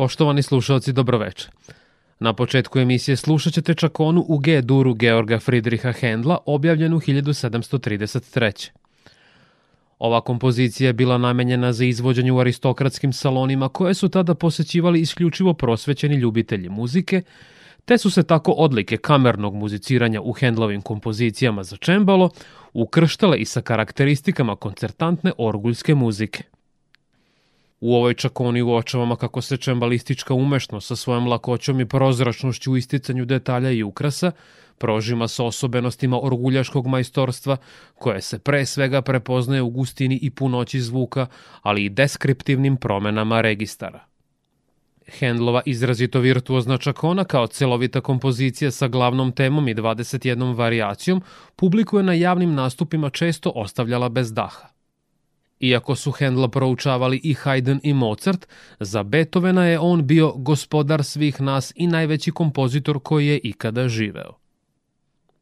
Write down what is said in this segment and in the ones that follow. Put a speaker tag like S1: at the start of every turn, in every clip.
S1: Poštovani slušalci, dobroveče. Na početku emisije slušat ćete čakonu u G duru Georga Friedricha Hendla, objavljenu 1733. Ova kompozicija je bila namenjena za izvođenje u aristokratskim salonima koje su tada posećivali isključivo prosvećeni ljubitelji muzike, te su se tako odlike kamernog muziciranja u Hendlovim kompozicijama za čembalo ukrštale i sa karakteristikama koncertantne orguljske muzike. U ovoj čakoni uočavamo kako se čembalistička umešnost sa svojom lakoćom i prozračnošću u isticanju detalja i ukrasa prožima sa osobenostima orguljaškog majstorstva, koje se pre svega prepoznaje u gustini i punoći zvuka, ali i deskriptivnim promenama registara. Hendlova izrazito virtuozna čakona kao celovita kompozicija sa glavnom temom i 21 variacijom publiku je na javnim nastupima često ostavljala bez daha. Iako su Hendla proučavali i Haydn i Mozart, za Beethovena je on bio gospodar svih nas i najveći kompozitor koji je ikada živeo.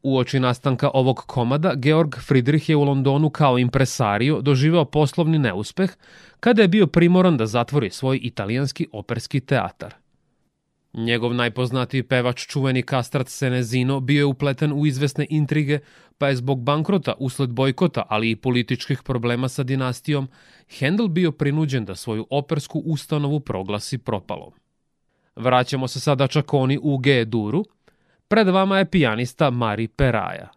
S1: U oči nastanka ovog komada, Georg Friedrich je u Londonu kao impresario doživeo poslovni neuspeh kada je bio primoran da zatvori svoj italijanski operski teatar – Njegov najpoznatiji pevač, čuveni kastrat Senezino, bio je upleten u izvesne intrige, pa je zbog bankrota usled bojkota, ali i političkih problema sa dinastijom, Handel bio prinuđen da svoju opersku ustanovu proglasi propalom. Vraćamo se sada čakoni u G duru. Pred vama je pijanista Mari Peraja.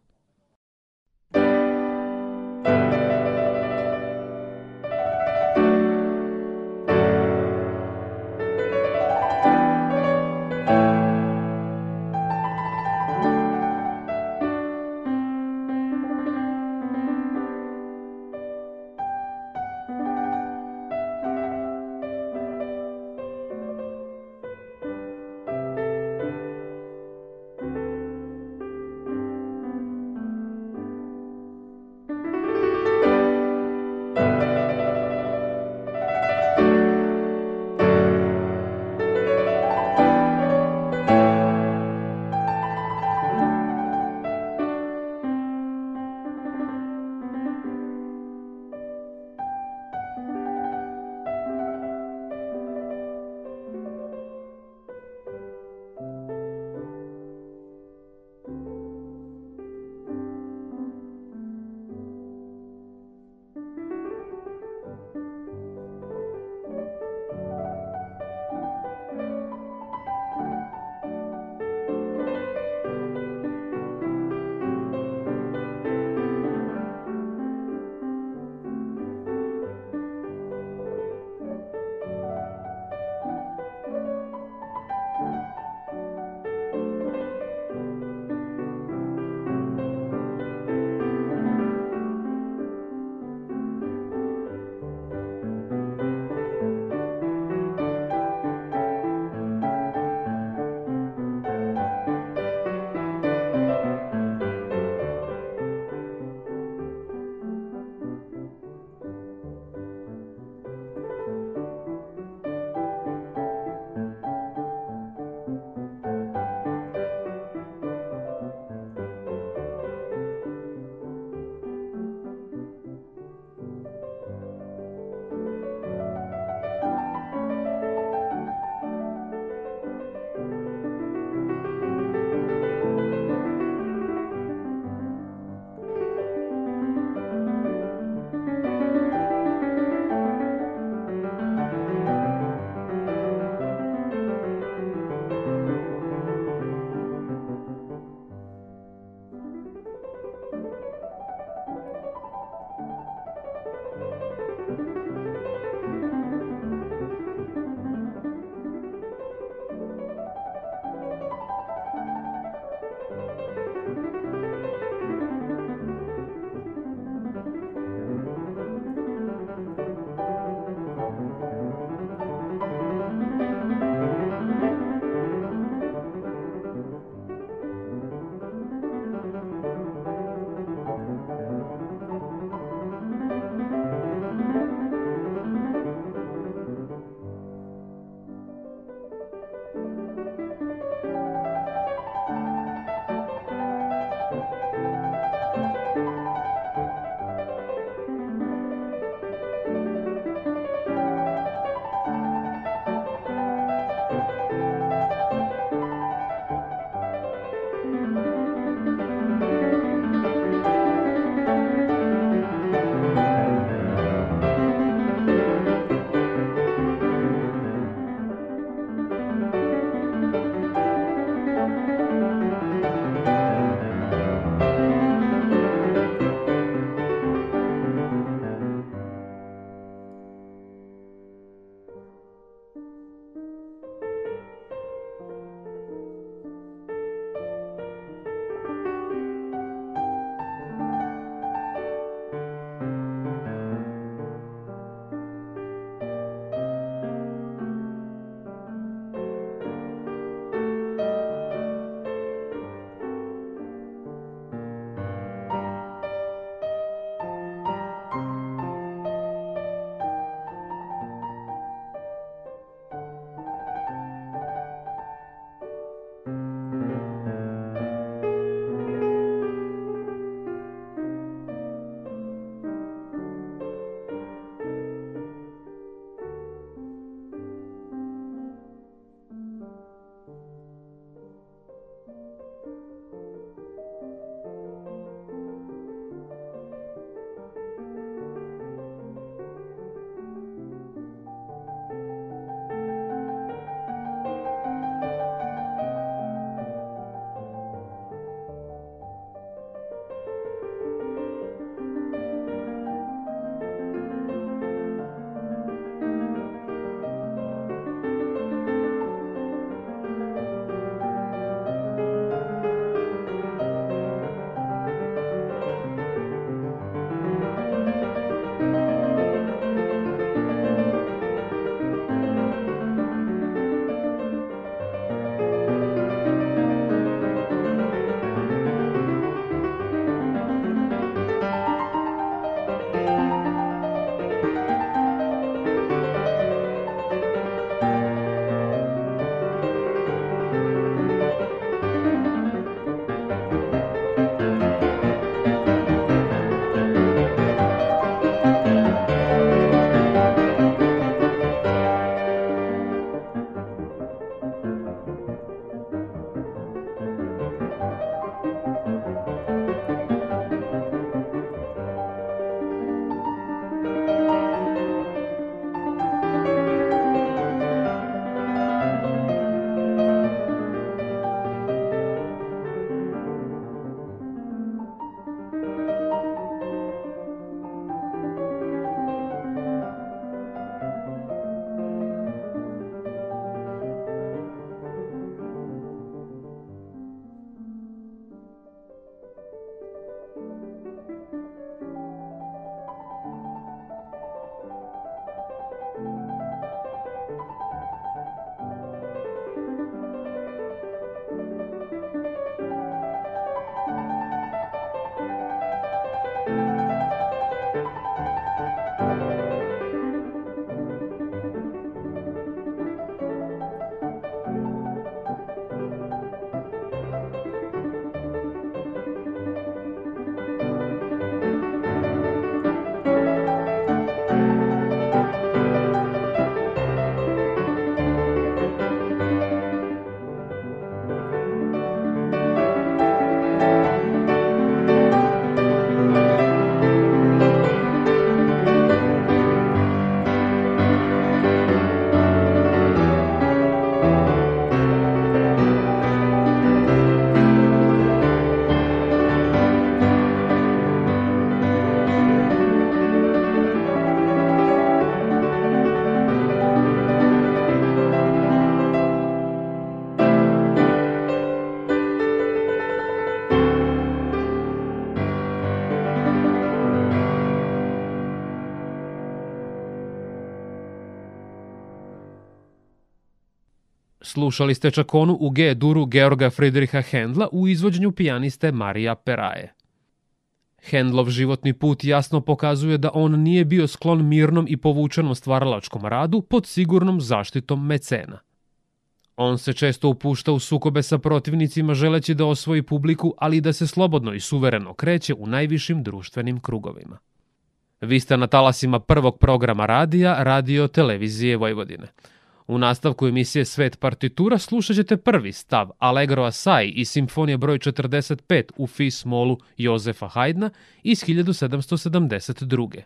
S1: Slušali ste čakonu u G duru Georga Friedricha Hendla u izvođenju pijaniste Marija Peraje. Hendlov životni put jasno pokazuje da on nije bio sklon mirnom i povučenom stvaralačkom radu pod sigurnom zaštitom mecena. On se često upušta u sukobe sa protivnicima želeći da osvoji publiku, ali da se slobodno i suvereno kreće u najvišim društvenim krugovima. Vi ste na talasima prvog programa radija Radio Televizije Vojvodine – U nastavku emisije Svet partitura slušat ćete prvi stav Allegro Assai i simfonija broj 45 u Fis molu Jozefa Haydna iz 1772.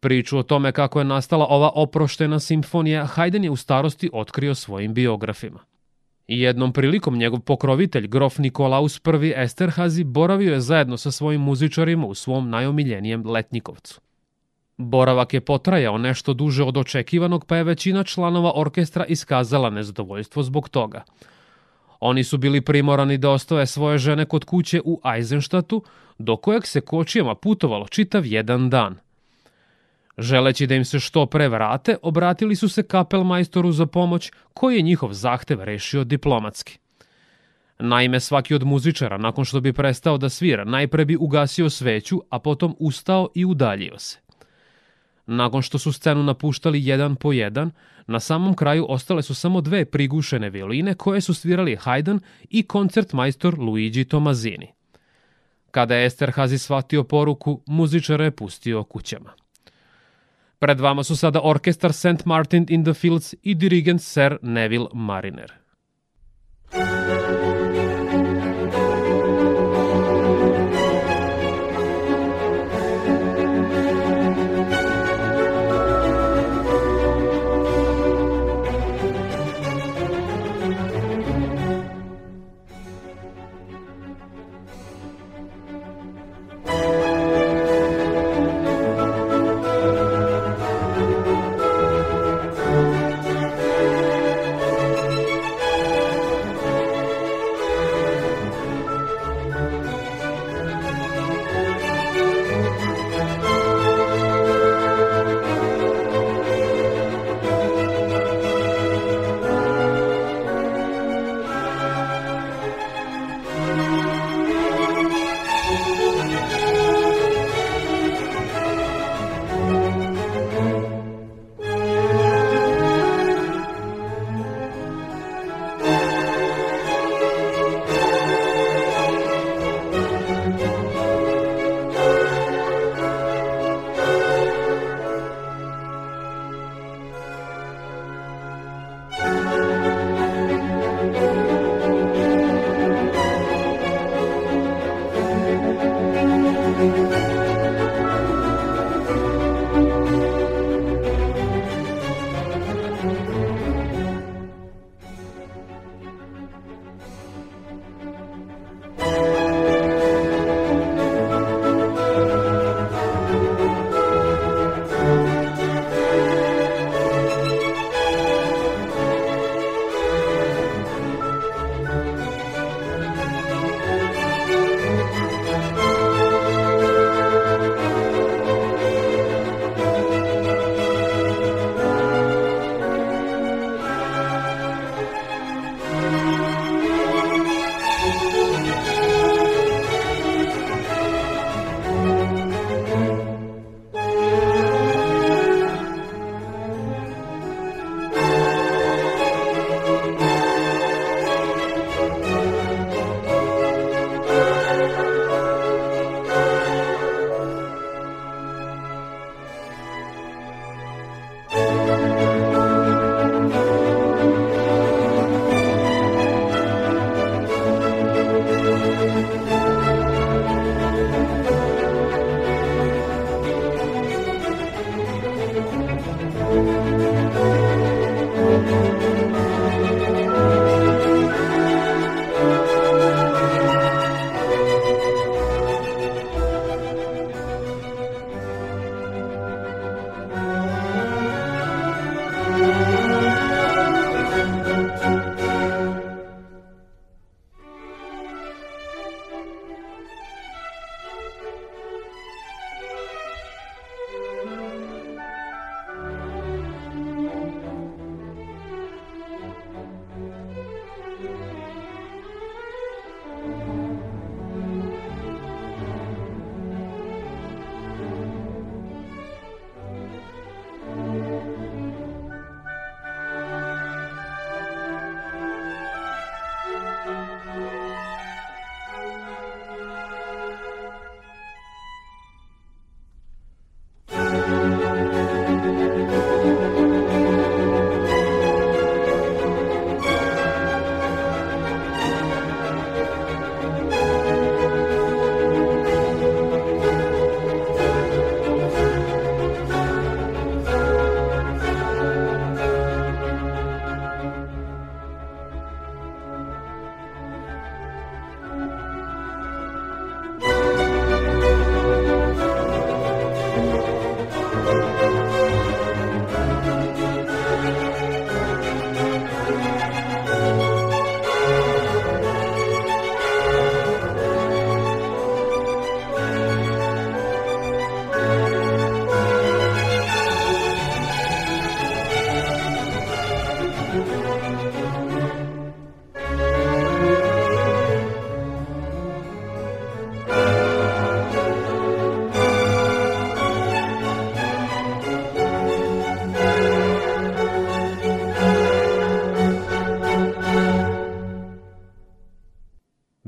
S1: Priču o tome kako je nastala ova oproštena simfonija Haydn je u starosti otkrio svojim biografima. Jednom prilikom njegov pokrovitelj, grof Nikolaus I Esterhazi, boravio je zajedno sa svojim muzičarima u svom najomiljenijem Letnjikovcu. Boravak je potrajao nešto duže od očekivanog, pa je većina članova orkestra iskazala nezadovoljstvo zbog toga. Oni su bili primorani da ostave svoje žene kod kuće u Eisenštatu, do kojeg se kočijama putovalo čitav jedan dan. Želeći da im se što pre vrate, obratili su se kapelmajstoru za pomoć, koji je njihov zahtev rešio diplomatski. Naime, svaki od muzičara, nakon što bi prestao da svira, najpre bi ugasio sveću, a potom ustao i udaljio se. Nakon što su scenu napuštali jedan po jedan, na samom kraju ostale su samo dve prigušene violine koje su svirali Haydn i koncertmajstor Luigi Tomazini. Kada je Esterhazy shvatio poruku, muzičara je pustio kućama. Pred vama su sada orkestar St. Martin in the Fields i dirigent Sir Neville Mariner.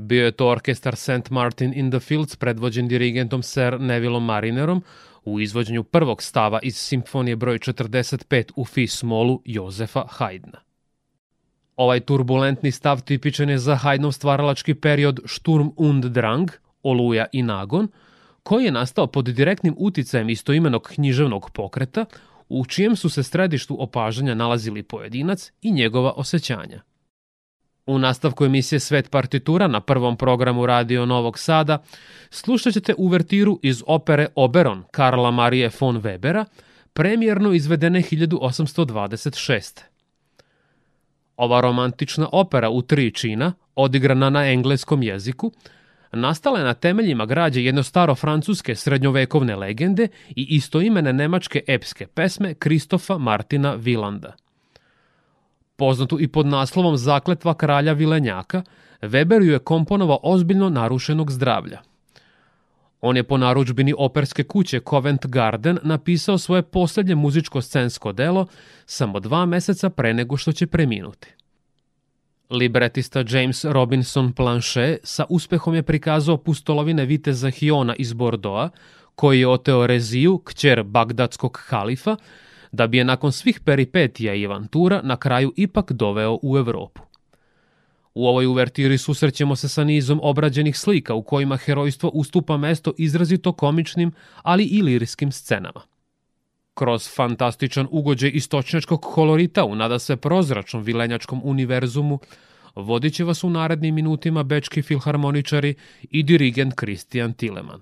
S1: Bio je to orkestar St. Martin in the Fields predvođen dirigentom Sir Nevilleom Marinerom u izvođenju prvog stava iz simfonije broj 45 u fi smolu Jozefa Haydna. Ovaj turbulentni stav tipičan je za Haydnov stvaralački period Sturm und Drang, Oluja i Nagon, koji je nastao pod direktnim uticajem istoimenog književnog pokreta, u čijem su se središtu opažanja nalazili pojedinac i njegova osjećanja. U nastavku emisije Svet partitura na prvom programu Radio Novog Sada slušat ćete uvertiru iz opere Oberon Karla Marije von Webera, premijerno izvedene 1826. Ova romantična opera u tri čina, odigrana na engleskom jeziku, nastala je na temeljima građe jedno staro francuske srednjovekovne legende i istoimene nemačke epske pesme Kristofa Martina Vilanda. Poznatu i pod naslovom Zakletva kralja Vilenjaka, Weber ju je komponovao ozbiljno narušenog zdravlja. On je po naručbini operske kuće Covent Garden napisao svoje posljednje muzičko-scensko delo samo dva meseca pre nego što će preminuti. Libretista James Robinson Planchet sa uspehom je prikazao pustolovine viteza Hiona iz Bordoa, koji je oteo Reziju, kćer bagdatskog halifa, da bi je nakon svih peripetija i avantura na kraju ipak doveo u Evropu. U ovoj uvertiri susrećemo se sa nizom obrađenih slika u kojima herojstvo ustupa mesto izrazito komičnim, ali i lirijskim scenama. Kroz fantastičan ugođaj istočnjačkog kolorita u nada se prozračnom vilenjačkom univerzumu vodit će vas u narednim minutima bečki filharmoničari i dirigent Kristijan Tileman.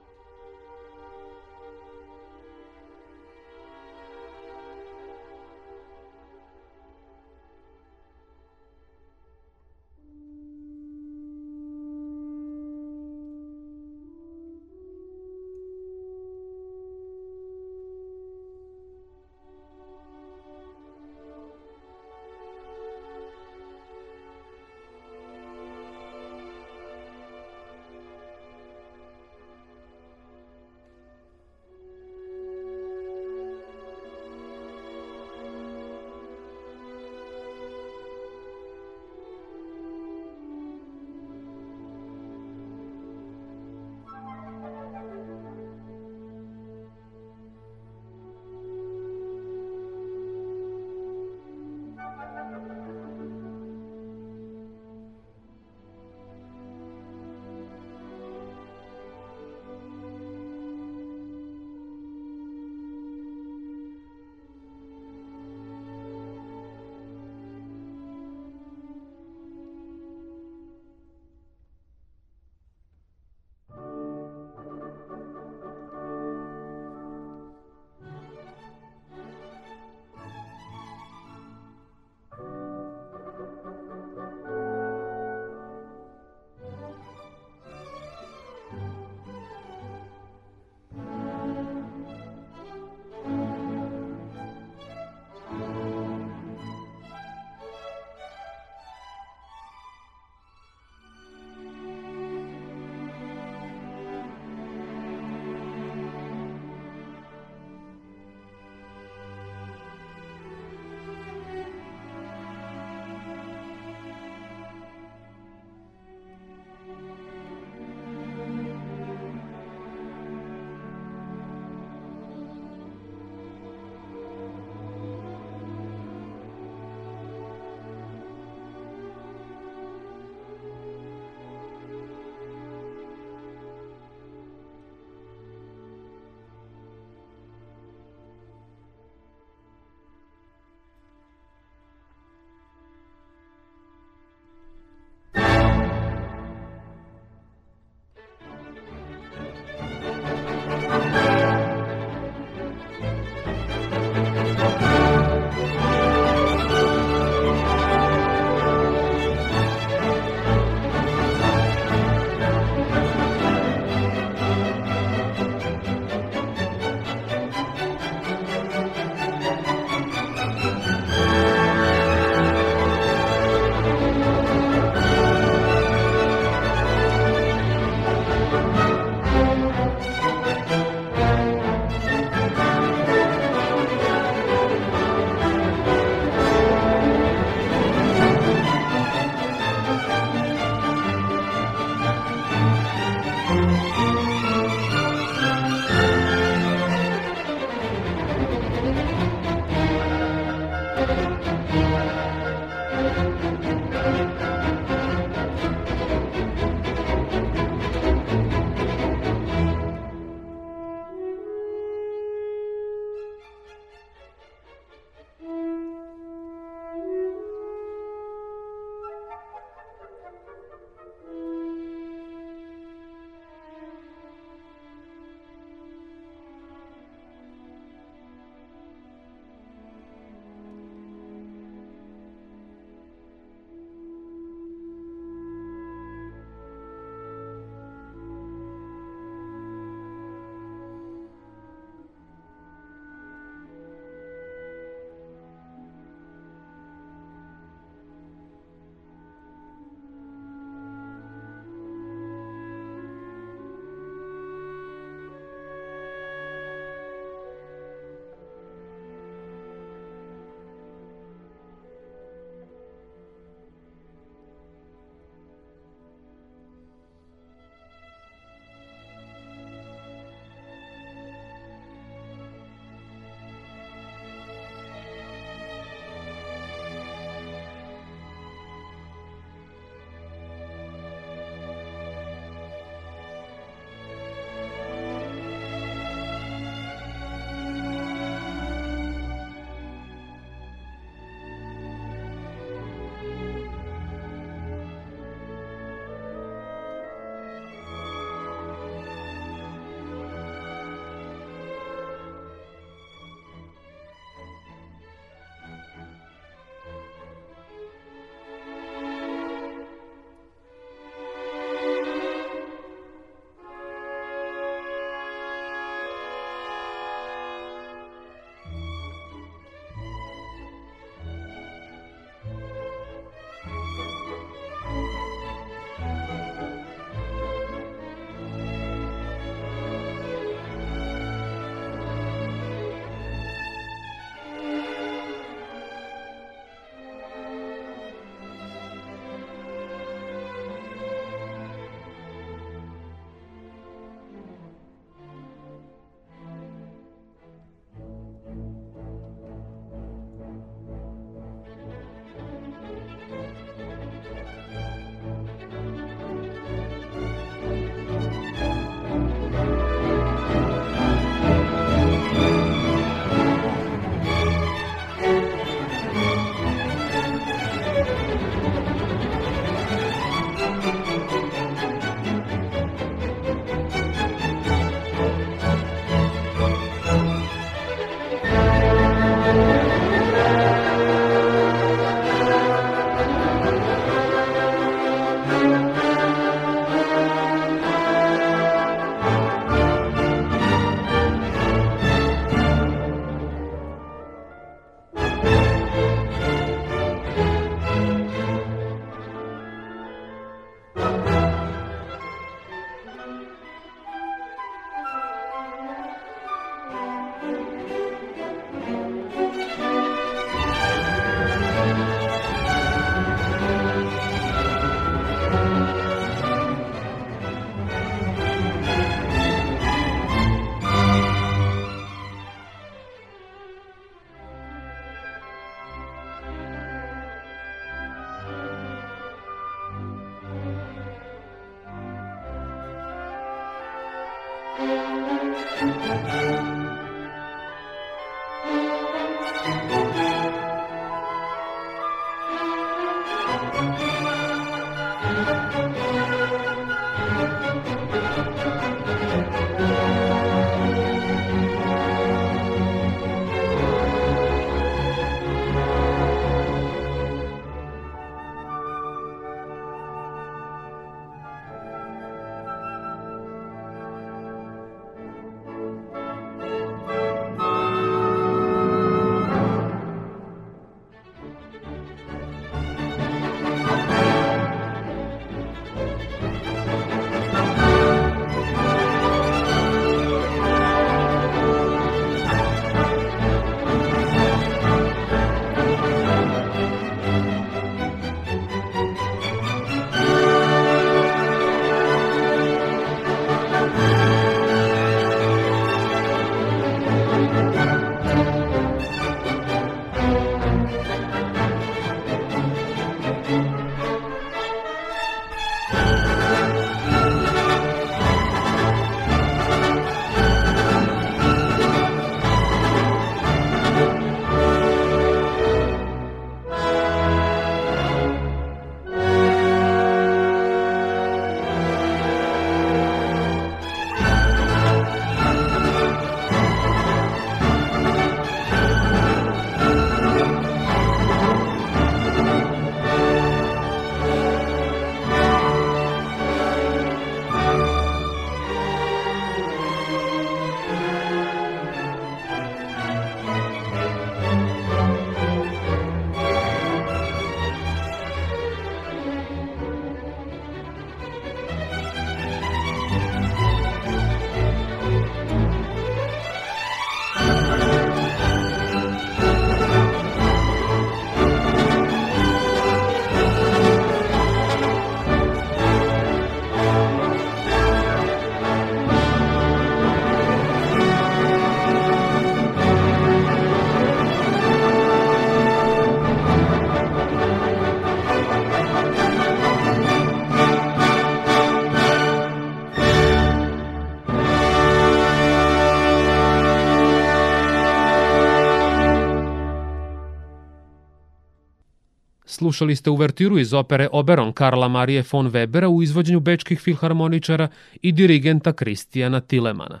S1: Slušali ste uvertiru iz opere Oberon Karla Marije von Webera u izvođenju bečkih filharmoničara i dirigenta Kristijana Tilemana.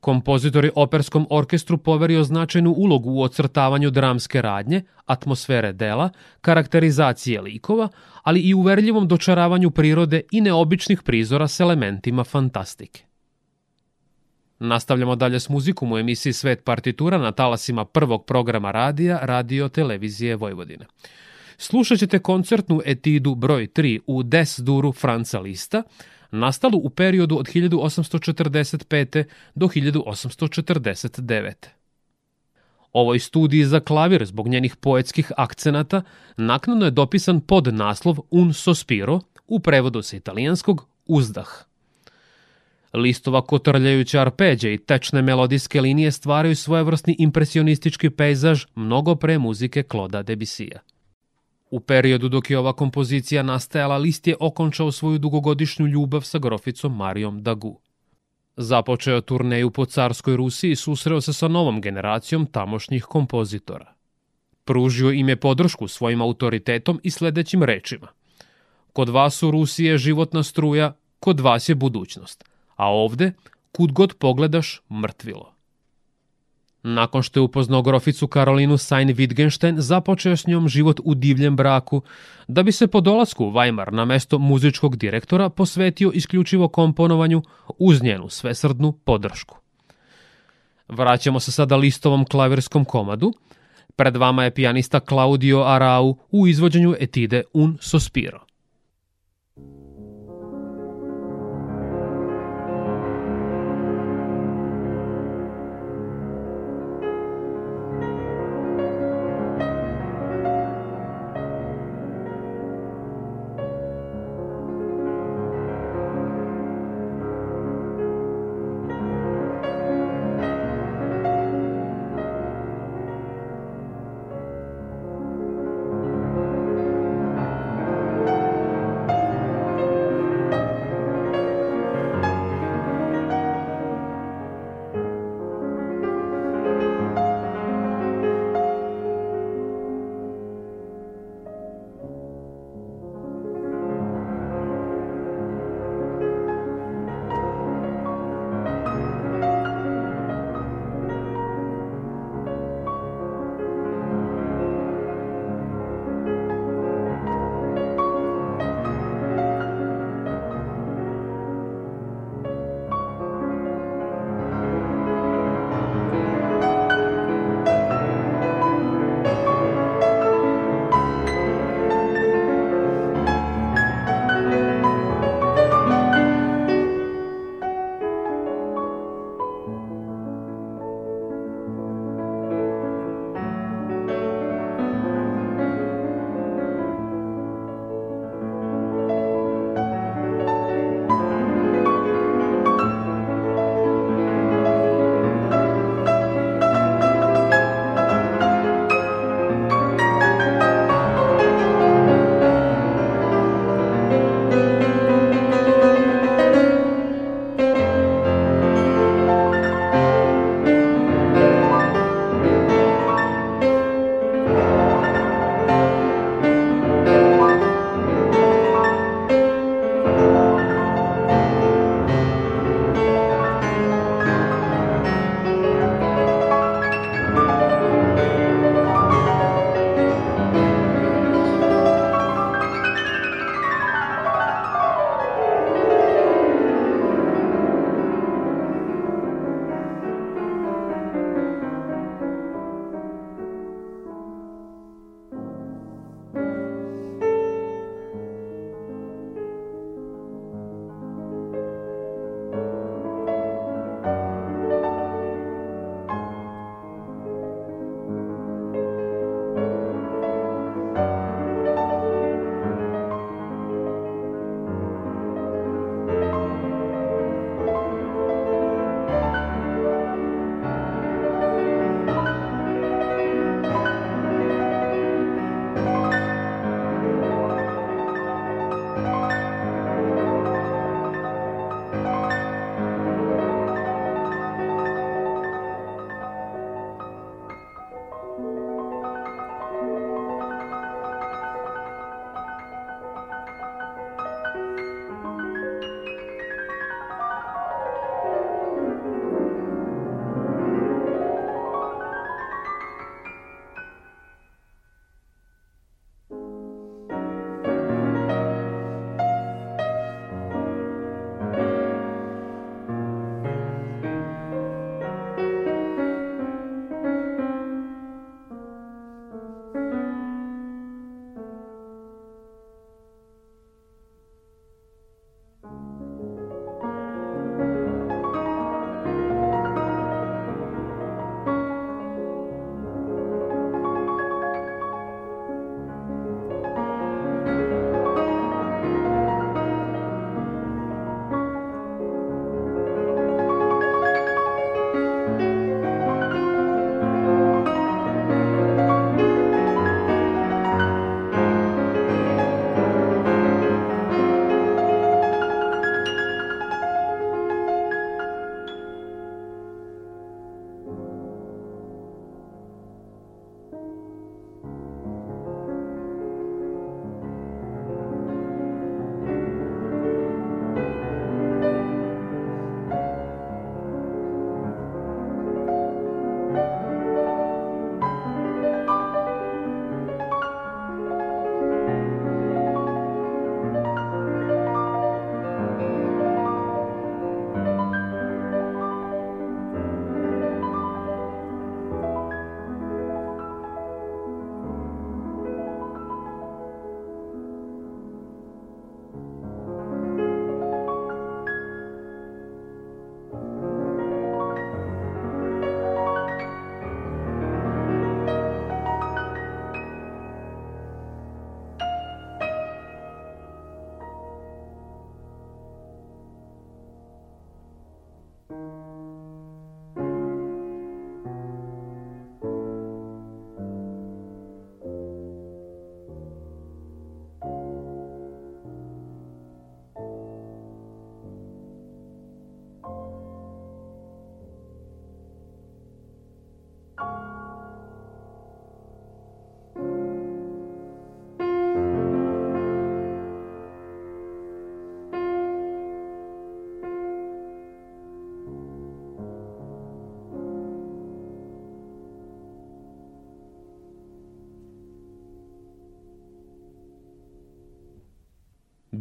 S1: Kompozitor je operskom orkestru poverio značajnu ulogu u ocrtavanju dramske radnje, atmosfere dela, karakterizacije likova, ali i uverljivom dočaravanju prirode i neobičnih prizora s elementima fantastike. Nastavljamo dalje s muzikom u emisiji Svet partitura na talasima prvog programa radija Radio Televizije Vojvodine. Slušat ćete koncertnu etidu broj 3 u Des duru Franca Lista, nastalu u periodu od 1845. do 1849. Ovoj studiji za klavir zbog njenih poetskih akcenata naknadno je dopisan pod naslov Un sospiro, u prevodu sa italijanskog uzdah – Listova kotrljajuća arpeđe i tečne melodijske linije stvaraju svojevrsni impresionistički pejzaž mnogo pre muzike Kloda Debisija. U periodu dok je ova kompozicija nastajala, List je okončao svoju dugogodišnju ljubav sa groficom Marijom Dagu. Započeo turneju po carskoj Rusiji i susreo se sa novom generacijom tamošnjih kompozitora. Pružio im je podršku svojim autoritetom i sledećim rečima. Kod vas u Rusiji je životna struja, kod vas je budućnost – a ovde, kud god pogledaš, mrtvilo. Nakon što je upoznao groficu Karolinu Sain Wittgenstein, započeo s njom život u divljem braku, da bi se po dolasku u Weimar na mesto muzičkog direktora posvetio isključivo komponovanju uz njenu svesrdnu podršku. Vraćamo se sada listovom klavirskom komadu. Pred vama je pijanista Claudio Arau u izvođenju etide Un Sospiro.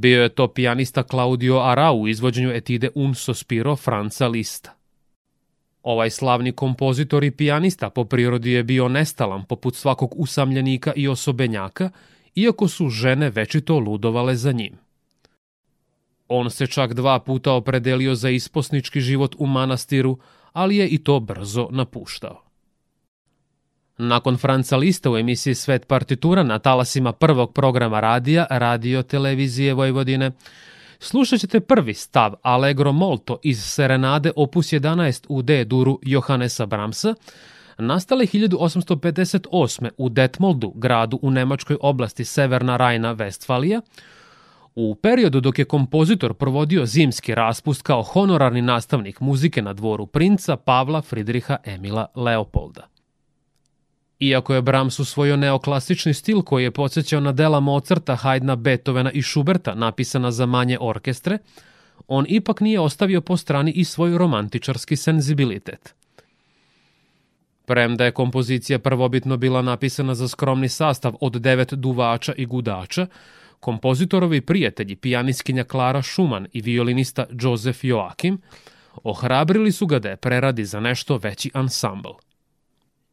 S1: Bio je to pijanista Claudio Arau u izvođenju etide Un Sospiro Franca Lista. Ovaj slavni kompozitor i pijanista po prirodi je bio nestalan poput svakog usamljenika i osobenjaka, iako su žene večito ludovale za njim. On se čak dva puta opredelio za isposnički život u manastiru, ali je i to brzo napuštao. Nakon Franca Lista u emisiji Svet partitura na talasima prvog programa radija, radio televizije Vojvodine, slušat ćete prvi stav Allegro Molto iz Serenade opus 11 u D duru Johannesa Bramsa, nastale 1858. u Detmoldu, gradu u nemačkoj oblasti Severna Rajna, Vestfalija, U periodu dok je kompozitor provodio zimski raspust kao honorarni nastavnik muzike na dvoru princa Pavla Fridriha Emila Leopolda. Iako je Brahms usvojio neoklasični stil koji je podsjećao na dela Mozarta, Haydna, Beethovena i Schuberta napisana za manje orkestre, on ipak nije ostavio po strani i svoj romantičarski senzibilitet. Premda je kompozicija prvobitno bila napisana za skromni sastav od devet duvača i gudača, kompozitorovi prijatelji, pijaniskinja Klara Schumann i violinista Joseph Joachim, ohrabrili su ga da je preradi za nešto veći ansambl.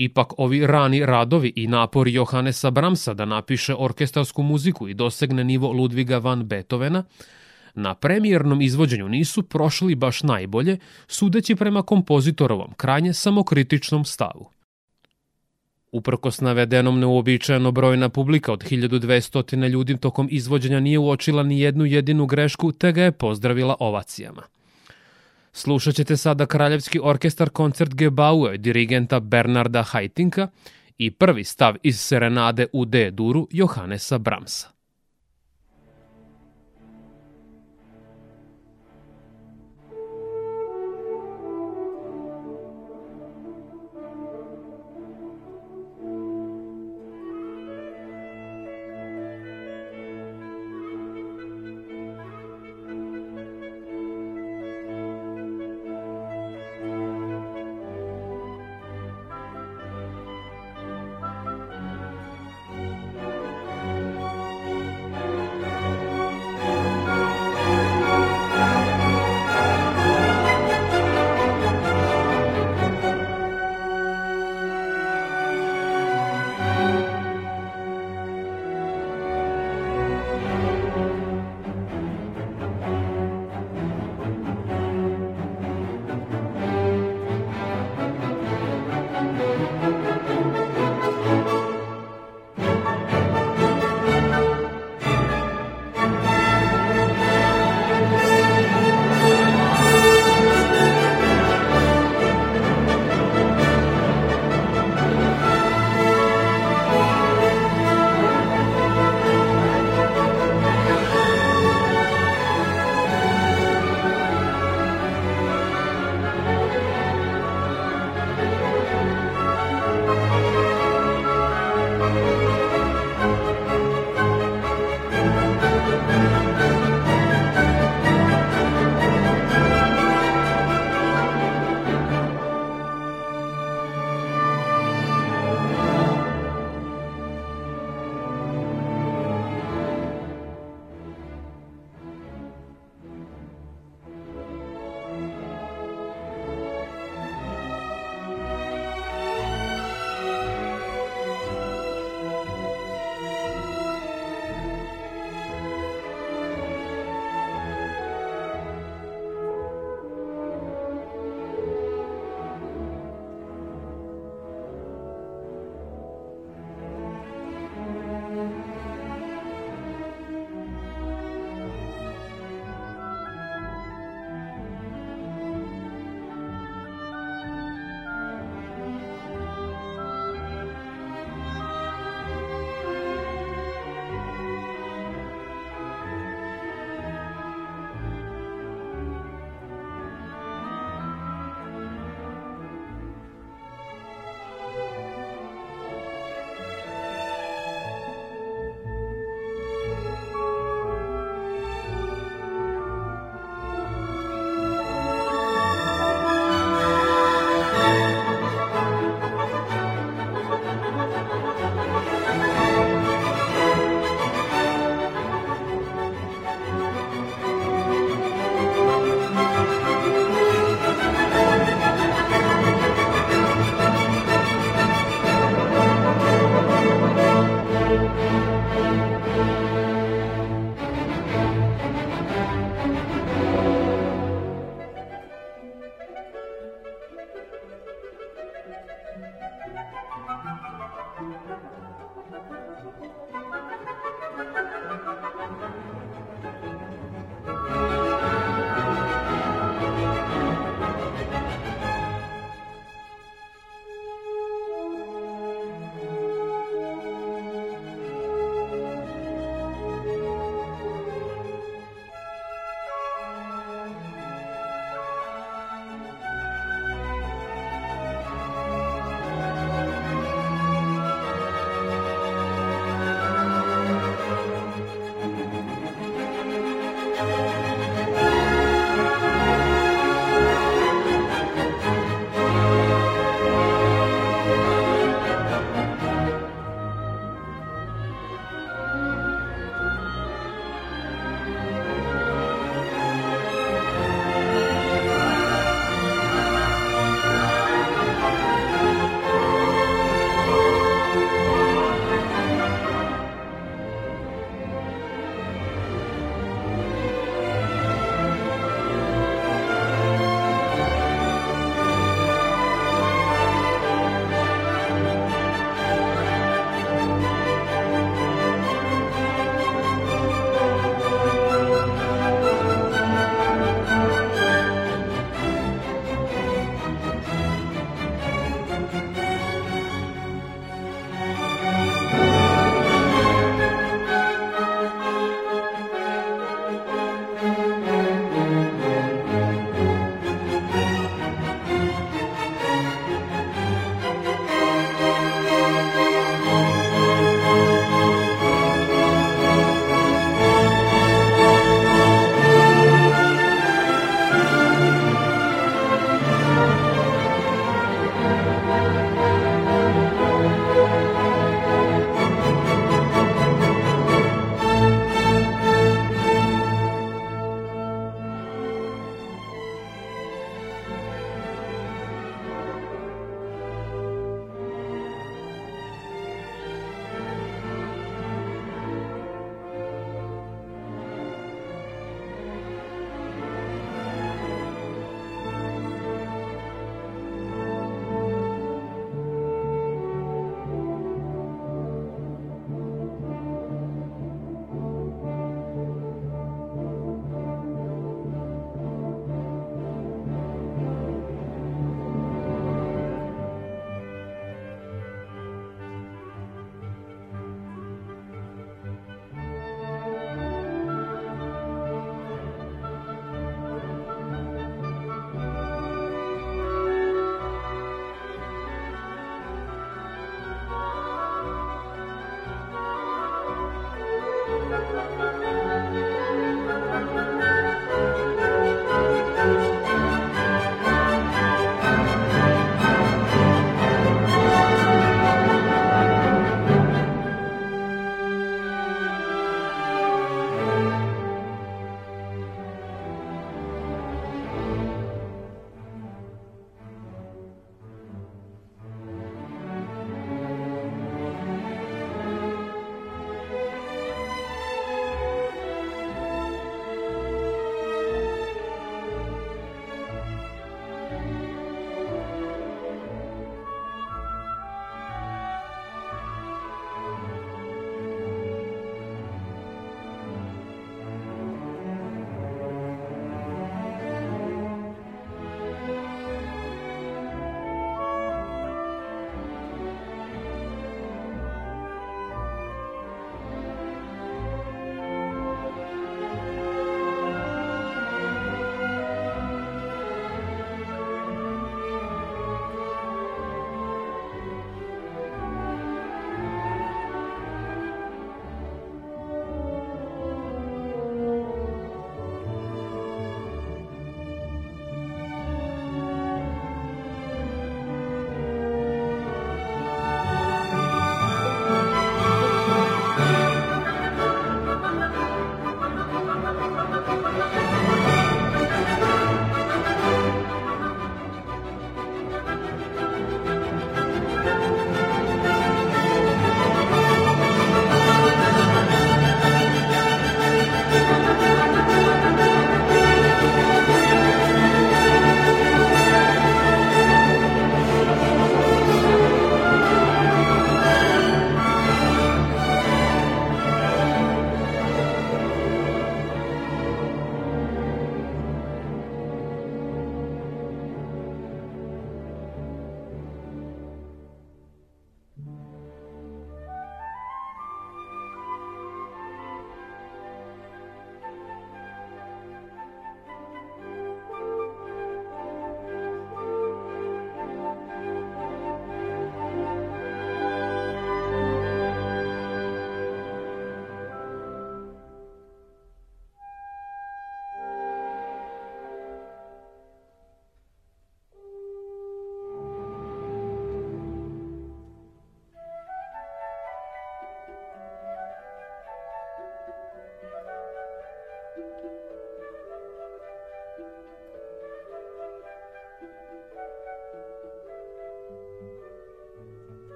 S1: Ipak ovi rani radovi i napori Johannesa Bramsa da napiše orkestarsku muziku i dosegne nivo Ludviga van Beethovena, na premijernom izvođenju nisu prošli baš najbolje, sudeći prema kompozitorovom krajnje samokritičnom stavu. Uprkos navedenom neuobičajeno brojna publika od 1200 ljudi tokom izvođenja nije uočila ni jednu jedinu grešku, te ga je pozdravila ovacijama. Slušat ćete sada Kraljevski orkestar koncert Gebaue dirigenta Bernarda Hajtinka i prvi stav iz Serenade u D-duru Johannesa Bramsa.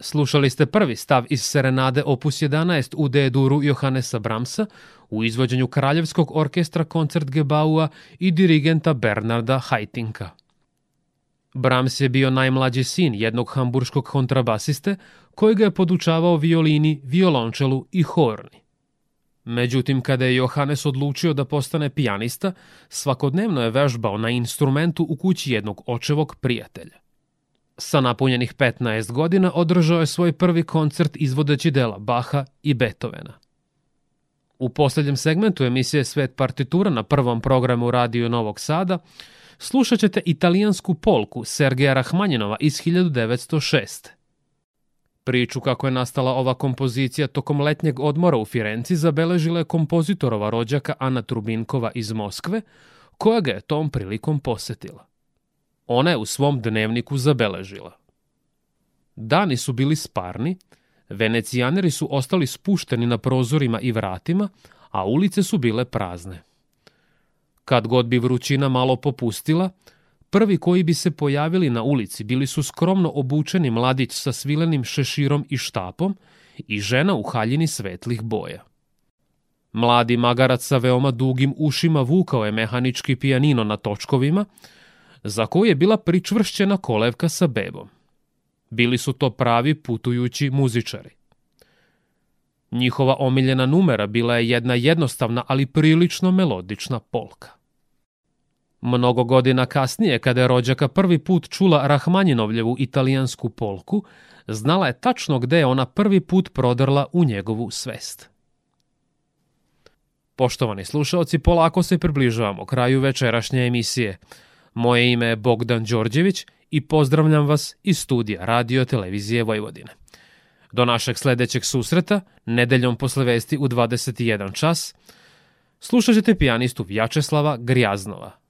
S1: Slušali ste prvi stav iz Serenade opus 11 u D-duru Johannesa Bramsa u izvođenju Kraljevskog orkestra Koncertgebaua i dirigenta Bernarda Haitinka. Brahms je bio najmlađi sin jednog hamburškog kontrabasiste koji ga je podučavao violini, violončelu i horni. Međutim, kada je Johannes odlučio da postane pijanista, svakodnevno je vežbao na instrumentu u kući jednog očevog prijatelja. Sa napunjenih 15 godina održao je svoj prvi koncert izvodeći dela Baha i Beethovena. U poslednjem segmentu emisije Svet partitura na prvom programu Radio Novog Sada slušat ćete italijansku polku Sergeja Rahmanjinova iz 1906. Priču kako je nastala ova kompozicija tokom letnjeg odmora u Firenci zabeležila je kompozitorova rođaka Ana Trubinkova iz Moskve, koja ga je tom prilikom posetila. Ona je u svom dnevniku zabeležila. Dani su bili sparni, venecijaneri su ostali spušteni na prozorima i vratima, a ulice su bile prazne. Kad god bi vrućina malo popustila, prvi koji bi se pojavili na ulici bili su skromno obučeni mladić sa svilenim šeširom i štapom i žena u haljini svetlih boja. Mladi magarac sa veoma dugim ušima vukao je mehanički pijanino na točkovima, za koju je bila pričvršćena kolevka sa bebom. Bili su to pravi putujući muzičari. Njihova omiljena numera bila je jedna jednostavna, ali prilično melodična polka. Mnogo godina kasnije, kada je rođaka prvi put čula Rahmanjinovljevu italijansku polku, znala je tačno gde je ona prvi put prodrla u njegovu svest. Poštovani slušalci, polako se približavamo kraju večerašnje emisije. Moje ime je Bogdan Đorđević i pozdravljam vas iz studija Radio Televizije Vojvodine. Do našeg sledećeg susreta, nedeljom posle vesti u 21 čas, slušat ćete pijanistu Vjačeslava Grjaznova –